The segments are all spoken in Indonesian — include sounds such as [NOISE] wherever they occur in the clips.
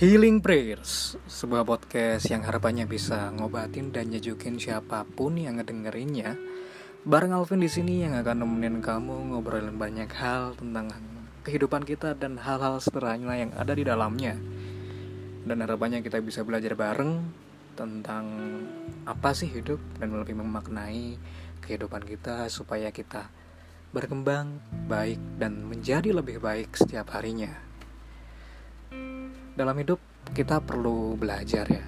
Healing Prayers, sebuah podcast yang harapannya bisa ngobatin dan nyejukin siapa pun yang ngedengerinnya. Bareng Alvin di sini yang akan nemenin kamu ngobrolin banyak hal tentang kehidupan kita dan hal-hal sederhana yang ada di dalamnya. Dan harapannya kita bisa belajar bareng tentang apa sih hidup dan lebih memaknai kehidupan kita supaya kita berkembang baik dan menjadi lebih baik setiap harinya. Dalam hidup kita perlu belajar ya.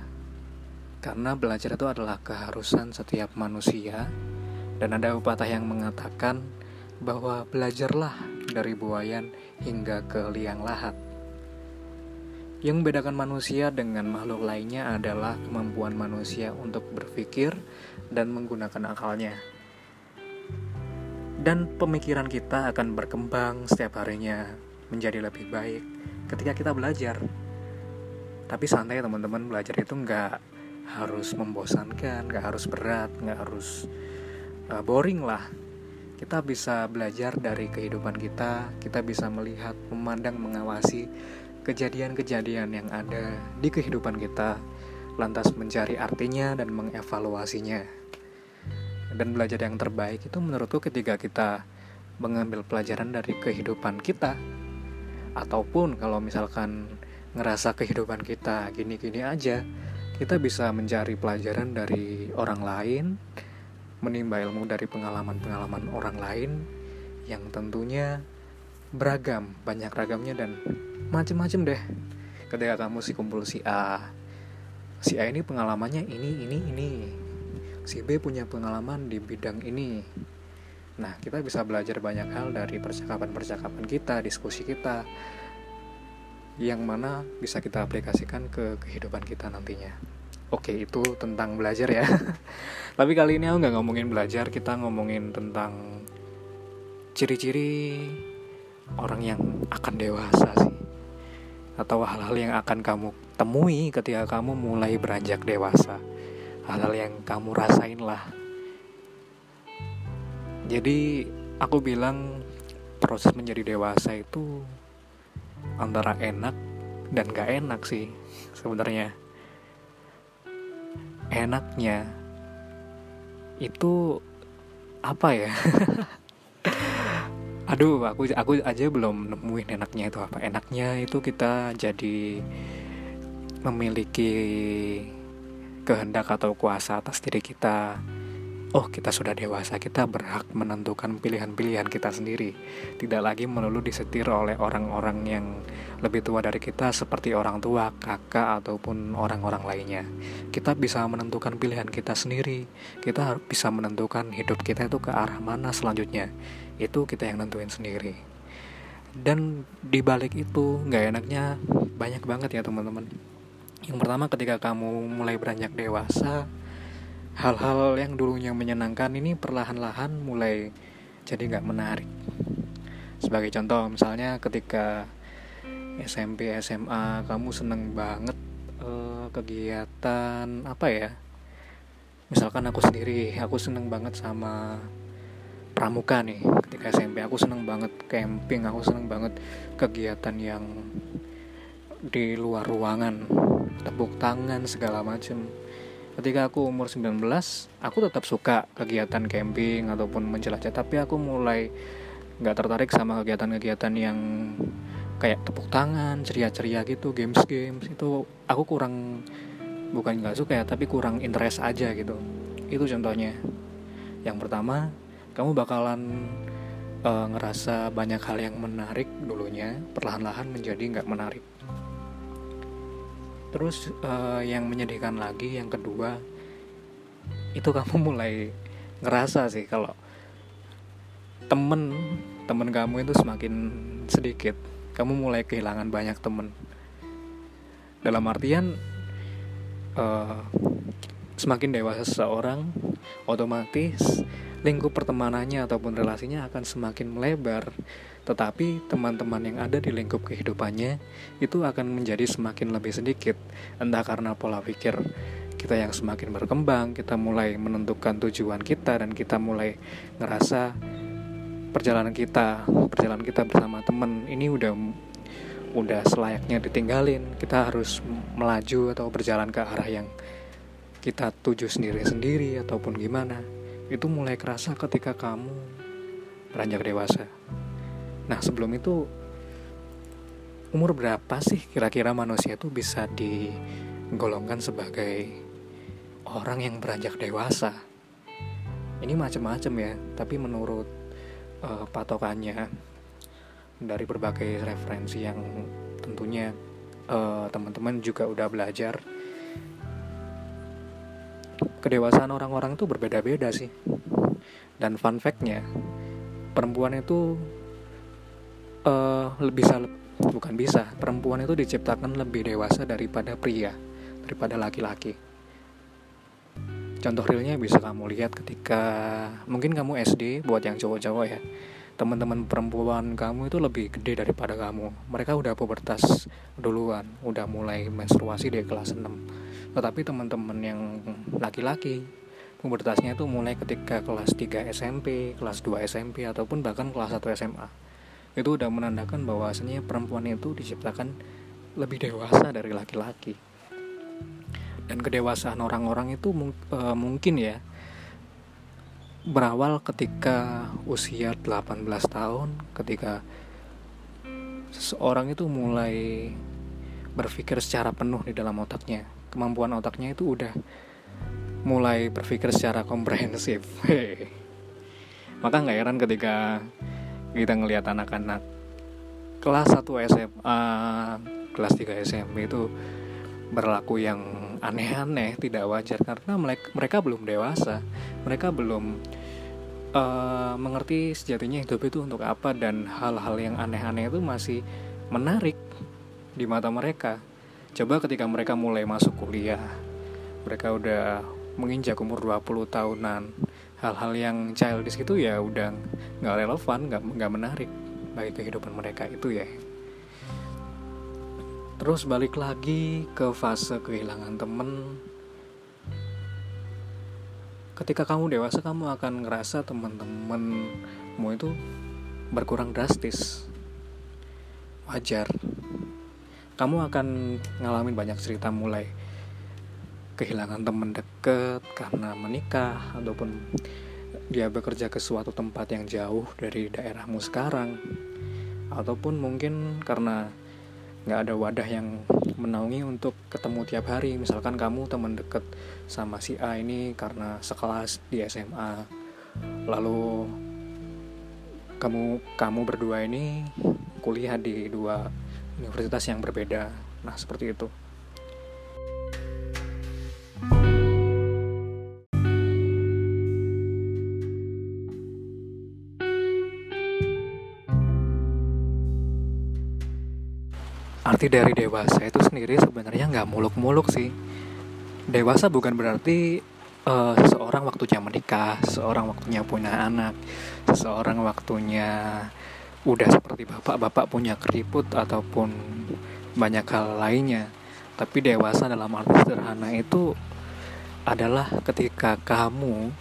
Karena belajar itu adalah keharusan setiap manusia dan ada pepatah yang mengatakan bahwa belajarlah dari buayan hingga ke liang lahat. Yang membedakan manusia dengan makhluk lainnya adalah kemampuan manusia untuk berpikir dan menggunakan akalnya dan pemikiran kita akan berkembang setiap harinya menjadi lebih baik ketika kita belajar. Tapi santai teman-teman. Belajar itu nggak harus membosankan, nggak harus berat, nggak harus uh, boring lah. Kita bisa belajar dari kehidupan kita, kita bisa melihat, memandang, mengawasi kejadian-kejadian yang ada di kehidupan kita, lantas mencari artinya dan mengevaluasinya. Dan belajar yang terbaik itu menurutku ketika kita mengambil pelajaran dari kehidupan kita. Ataupun kalau misalkan ngerasa kehidupan kita gini-gini aja. Kita bisa mencari pelajaran dari orang lain menimba ilmu dari pengalaman-pengalaman orang lain yang tentunya beragam banyak ragamnya dan macem-macem deh. Ketika kamu si kumpul si A si A ini pengalamannya ini ini ini. Si B punya pengalaman di bidang ini. Nah, kita bisa belajar banyak hal dari percakapan-percakapan kita, diskusi kita, yang mana bisa kita aplikasikan ke kehidupan kita nantinya. Oke, itu tentang belajar ya. [LAUGHS] Tapi kali ini aku nggak ngomongin belajar, kita ngomongin tentang ciri-ciri orang yang akan dewasa sih. Atau hal-hal yang akan kamu temui ketika kamu mulai beranjak dewasa hal-hal yang kamu rasain lah jadi aku bilang proses menjadi dewasa itu antara enak dan gak enak sih sebenarnya. Enaknya itu apa ya? [LAUGHS] Aduh aku aku aja belum nemuin enaknya itu apa. Enaknya itu kita jadi memiliki kehendak atau kuasa atas diri kita. Oh, kita sudah dewasa, kita berhak menentukan pilihan-pilihan kita sendiri. Tidak lagi melulu disetir oleh orang-orang yang lebih tua dari kita seperti orang tua, kakak, ataupun orang-orang lainnya. Kita bisa menentukan pilihan kita sendiri. Kita bisa menentukan hidup kita itu ke arah mana selanjutnya. Itu kita yang nentuin sendiri. Dan dibalik itu, nggak enaknya banyak banget ya teman-teman yang pertama ketika kamu mulai beranjak dewasa, hal-hal yang dulunya menyenangkan ini perlahan-lahan mulai jadi nggak menarik. Sebagai contoh, misalnya ketika SMP, SMA, kamu seneng banget uh, kegiatan apa ya? Misalkan aku sendiri, aku seneng banget sama pramuka nih. Ketika SMP, aku seneng banget camping, aku seneng banget kegiatan yang di luar ruangan tepuk tangan segala macem ketika aku umur 19 aku tetap suka kegiatan camping ataupun menjelajah tapi aku mulai nggak tertarik sama kegiatan-kegiatan yang kayak tepuk tangan ceria-ceria gitu games-games. Itu aku kurang bukan nggak suka ya tapi kurang interest aja gitu. Itu contohnya. Yang pertama kamu bakalan uh, ngerasa banyak hal yang menarik dulunya perlahan-lahan menjadi nggak menarik terus uh, yang menyedihkan lagi yang kedua itu kamu [LAUGHS] mulai ngerasa sih kalau temen temen kamu itu semakin sedikit. Kamu mulai kehilangan banyak temen. Dalam artian uh, semakin dewasa seseorang otomatis lingkup pertemanannya ataupun relasinya akan semakin melebar tetapi teman-teman yang ada di lingkup kehidupannya itu akan menjadi semakin lebih sedikit. Entah karena pola pikir kita yang semakin berkembang kita mulai menentukan tujuan kita dan kita mulai ngerasa perjalanan kita perjalanan kita bersama teman ini udah udah selayaknya ditinggalin. Kita harus melaju atau berjalan ke arah yang kita tuju sendiri-sendiri ataupun gimana. Itu mulai kerasa ketika kamu beranjak dewasa nah sebelum itu umur berapa sih kira-kira manusia itu bisa digolongkan sebagai orang yang beranjak dewasa? Ini macam-macam ya tapi menurut uh, patokannya dari berbagai referensi yang tentunya uh, teman-teman juga udah belajar kedewasaan orang-orang itu berbeda-beda sih. Dan fun factnya perempuan itu uh, bisa bukan bisa perempuan itu diciptakan lebih dewasa daripada pria daripada laki-laki. Contoh realnya bisa kamu lihat ketika mungkin kamu SD buat yang cowok-cowok ya teman-teman perempuan kamu itu lebih gede daripada kamu. Mereka udah pubertas duluan udah mulai menstruasi di kelas 6 tetapi teman-teman yang laki-laki pubertasnya itu mulai ketika kelas 3 SMP kelas 2 SMP ataupun bahkan kelas 1 SMA itu udah menandakan bahwasanya perempuan itu diciptakan lebih dewasa dari laki-laki. Dan kedewasaan orang-orang itu mung uh, mungkin ya berawal ketika usia 18 tahun ketika seseorang itu mulai berpikir secara penuh di dalam otaknya. Kemampuan otaknya itu udah mulai berpikir secara komprehensif. [LAUGHS] Maka nggak heran ketika kita ngelihat anak-anak kelas 1 SMA kelas 3 SMP itu berlaku yang aneh-aneh, tidak wajar karena mereka, belum dewasa, mereka belum uh, mengerti sejatinya hidup itu untuk apa dan hal-hal yang aneh-aneh itu masih menarik di mata mereka. Coba ketika mereka mulai masuk kuliah, mereka udah menginjak umur 20 tahunan, hal-hal yang childish itu ya udah nggak relevan, nggak nggak menarik bagi kehidupan mereka itu ya. Terus balik lagi ke fase kehilangan temen. Ketika kamu dewasa kamu akan ngerasa temen-temenmu itu berkurang drastis. Wajar. Kamu akan ngalamin banyak cerita mulai kehilangan temen deket karena menikah Ataupun dia bekerja ke suatu tempat yang jauh dari daerahmu sekarang. Ataupun mungkin karena nggak ada wadah yang menaungi untuk ketemu tiap hari. Misalkan kamu teman deket sama si A ini karena sekelas di SMA lalu kamu kamu berdua ini kuliah di dua universitas yang berbeda. Nah seperti itu arti dari dewasa itu sendiri sebenarnya nggak muluk-muluk sih. Dewasa bukan berarti uh, seseorang waktunya menikah seseorang waktunya punya anak seseorang waktunya udah seperti bapak-bapak punya keriput ataupun banyak hal lainnya. Tapi dewasa dalam arti sederhana itu adalah ketika kamu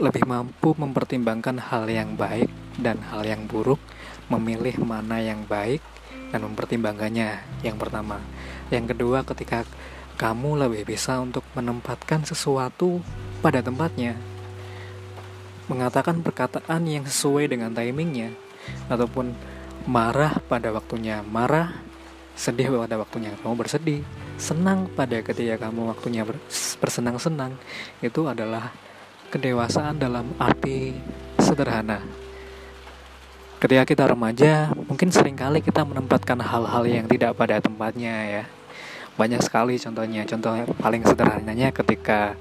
lebih mampu mempertimbangkan hal yang baik dan hal yang buruk memilih mana yang baik dan mempertimbangkannya. Yang pertama. Yang kedua ketika kamu lebih bisa untuk menempatkan sesuatu pada tempatnya mengatakan perkataan yang sesuai dengan timingnya ataupun marah pada waktunya marah sedih pada waktunya kamu bersedih senang pada ketika kamu waktunya bersenang-senang itu adalah kedewasaan dalam arti sederhana ketika kita remaja mungkin sering kali kita menempatkan hal-hal yang tidak pada tempatnya ya. Banyak sekali contohnya. Contoh paling sederhananya ketika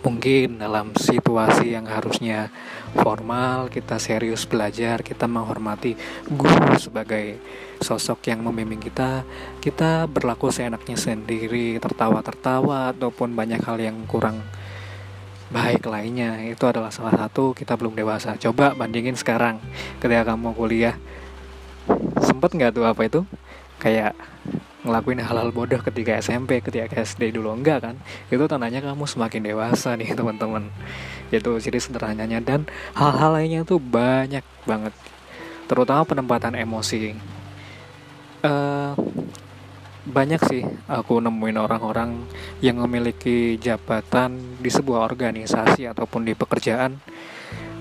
mungkin dalam situasi yang harusnya formal kita serius belajar kita menghormati guru sebagai sosok yang membimbing kita kita berlaku seenaknya sendiri tertawa-tertawa ataupun banyak hal yang kurang baik lainnya. Itu adalah salah satu kita belum dewasa. Coba bandingin sekarang. Ketika kamu kuliah sempet nggak tuh apa itu? Kayak ngelakuin hal-hal bodoh ketika SMP ketika SD dulu? Enggak kan? Itu tandanya kamu semakin dewasa nih [LAUGHS] teman-teman. Itu ciri sederhananya. Dan hal-hal lainnya tuh banyak banget. Terutama penempatan emosi. Uh, banyak sih aku nemuin orang-orang yang memiliki jabatan di sebuah organisasi ataupun di pekerjaan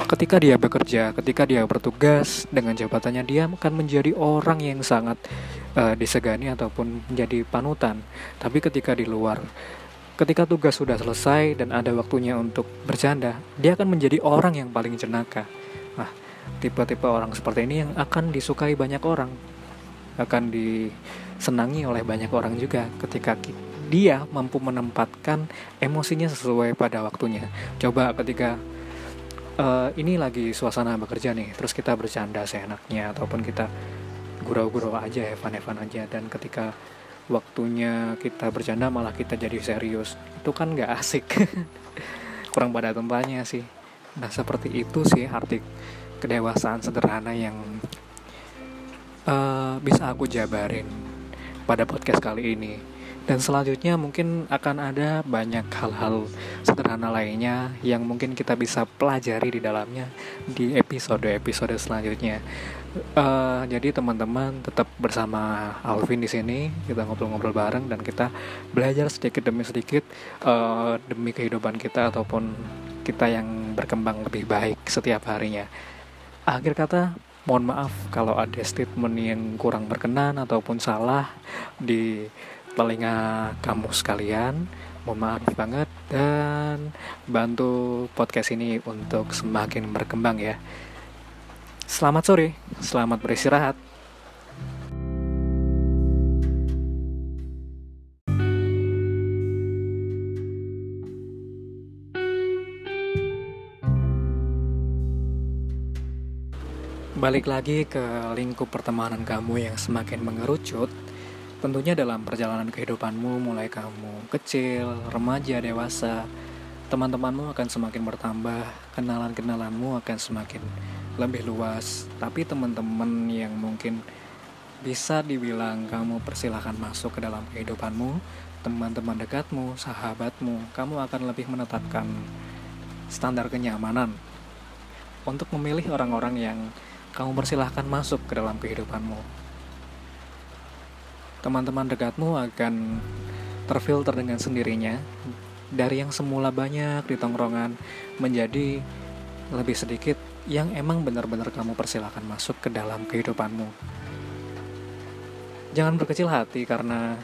ketika dia bekerja, ketika dia bertugas dengan jabatannya dia akan menjadi orang yang sangat uh, disegani ataupun menjadi panutan. Tapi ketika di luar, ketika tugas sudah selesai dan ada waktunya untuk bercanda, dia akan menjadi orang yang paling jenaka. Nah, tipe-tipe orang seperti ini yang akan disukai banyak orang, akan disenangi oleh banyak orang juga ketika dia mampu menempatkan emosinya sesuai pada waktunya. Coba ketika uh, ini lagi suasana bekerja nih terus kita bercanda seenaknya ataupun kita gurau-gurau aja evan-evan aja dan ketika waktunya kita bercanda malah kita jadi serius itu kan nggak [LAUGHS] asik. Kurang pada tempatnya sih. Nah seperti itu sih arti kedewasaan sederhana yang uh, bisa aku jabarin pada podcast kali ini dan selanjutnya mungkin akan ada banyak hal-hal sederhana lainnya yang mungkin kita bisa pelajari di dalamnya di episode-episode selanjutnya. Uh, jadi teman-teman tetap bersama Alvin di sini kita ngobrol-ngobrol bareng dan kita belajar sedikit demi sedikit uh, demi kehidupan kita ataupun kita yang berkembang lebih baik setiap harinya. Akhir kata mohon maaf kalau ada statement yang kurang berkenan ataupun salah di telinga kamu sekalian. Mohon maaf banget dan bantu podcast ini untuk semakin berkembang ya. Selamat sore, selamat beristirahat. Balik lagi ke lingkup pertemanan kamu yang semakin mengerucut Tentunya dalam perjalanan kehidupanmu mulai kamu kecil, remaja, dewasa, teman-temanmu akan semakin bertambah, kenalan-kenalanmu akan semakin lebih luas. Tapi teman-teman yang mungkin bisa dibilang kamu persilahkan masuk ke dalam kehidupanmu, teman-teman dekatmu, sahabatmu, kamu akan lebih menetapkan standar kenyamanan untuk memilih orang-orang yang kamu persilahkan masuk ke dalam kehidupanmu teman-teman dekatmu akan terfilter dengan sendirinya dari yang semula banyak di tongkrongan menjadi lebih sedikit yang emang benar-benar kamu persilahkan masuk ke dalam kehidupanmu. Jangan berkecil hati karena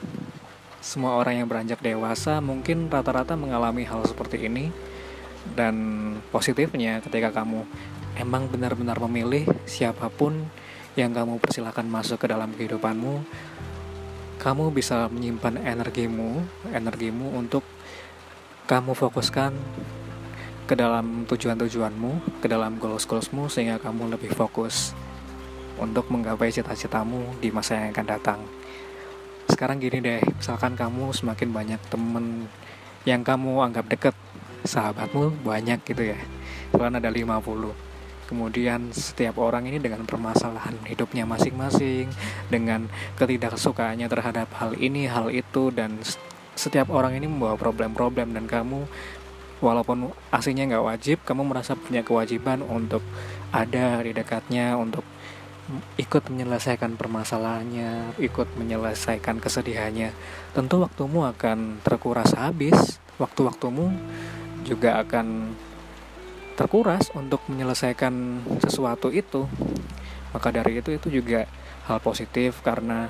semua orang yang beranjak dewasa mungkin rata-rata mengalami hal seperti ini dan positifnya ketika kamu emang benar-benar memilih siapa pun yang kamu persilahkan masuk ke dalam kehidupanmu kamu bisa menyimpan energimu, energimu untuk kamu fokuskan ke dalam tujuan-tujuanmu, ke dalam goals-goalsmu sehingga kamu lebih fokus untuk menggapai cita-citamu di masa yang akan datang. Sekarang gini deh, misalkan kamu semakin banyak temen yang kamu anggap deket, sahabatmu banyak gitu ya. Misalkan ada 50 Kemudian setiap orang ini dengan permasalahan hidupnya masing-masing, dengan ketidaksukaannya terhadap hal ini, hal itu, dan setiap orang ini membawa problem-problem dan kamu walaupun aslinya nggak wajib, kamu merasa punya kewajiban untuk ada di dekatnya, untuk ikut menyelesaikan permasalahannya, ikut menyelesaikan kesedihannya. Tentu waktumu akan terkuras habis, waktu-waktumu juga akan terkuras untuk menyelesaikan sesuatu itu maka dari itu itu juga hal positif karena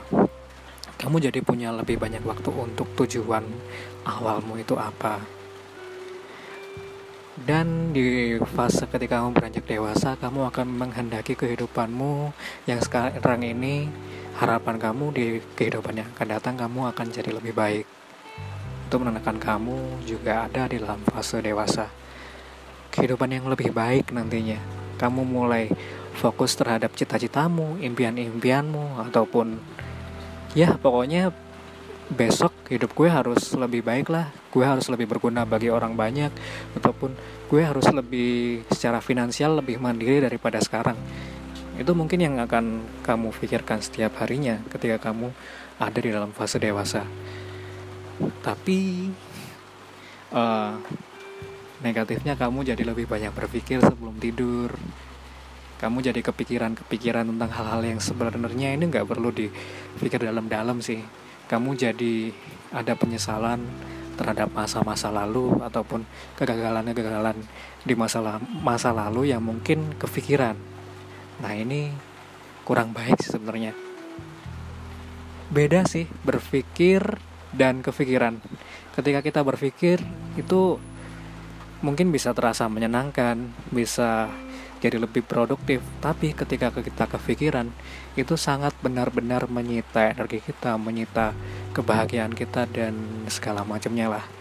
kamu jadi punya lebih banyak waktu untuk tujuan awalmu itu apa. Dan di fase ketika kamu beranjak dewasa kamu akan menghendaki kehidupanmu yang sekarang ini. Harapan kamu di kehidupan yang akan datang kamu akan jadi lebih baik. Itu menandakan kamu juga ada di dalam fase dewasa kehidupan yang lebih baik nantinya. Kamu mulai fokus terhadap cita-citamu, impian-impianmu, ataupun ya pokoknya besok hidup gue harus lebih baik lah. Gue harus lebih berguna bagi orang banyak, ataupun gue harus lebih secara finansial lebih mandiri daripada sekarang. Itu mungkin yang akan kamu pikirkan setiap harinya ketika kamu ada di dalam fase dewasa. Tapi uh, Negatifnya kamu jadi lebih banyak berpikir sebelum tidur. kamu jadi kepikiran-kepikiran tentang hal-hal yang sebenarnya ini nggak perlu dipikir dalam-dalam sih kamu jadi ada penyesalan terhadap masa-masa lalu ataupun kegagalan-kegagalan di masa masa lalu yang mungkin kepikiran. Nah, ini kurang baik sih sebenarnya. Beda sih berpikir dan kepikiran. Ketika kita berpikir itu mungkin bisa terasa menyenangkan, bisa jadi lebih produktif. Tapi ketika kita kepikiran, itu sangat benar-benar menyita energi kita, menyita kebahagiaan kita dan segala macamnya lah.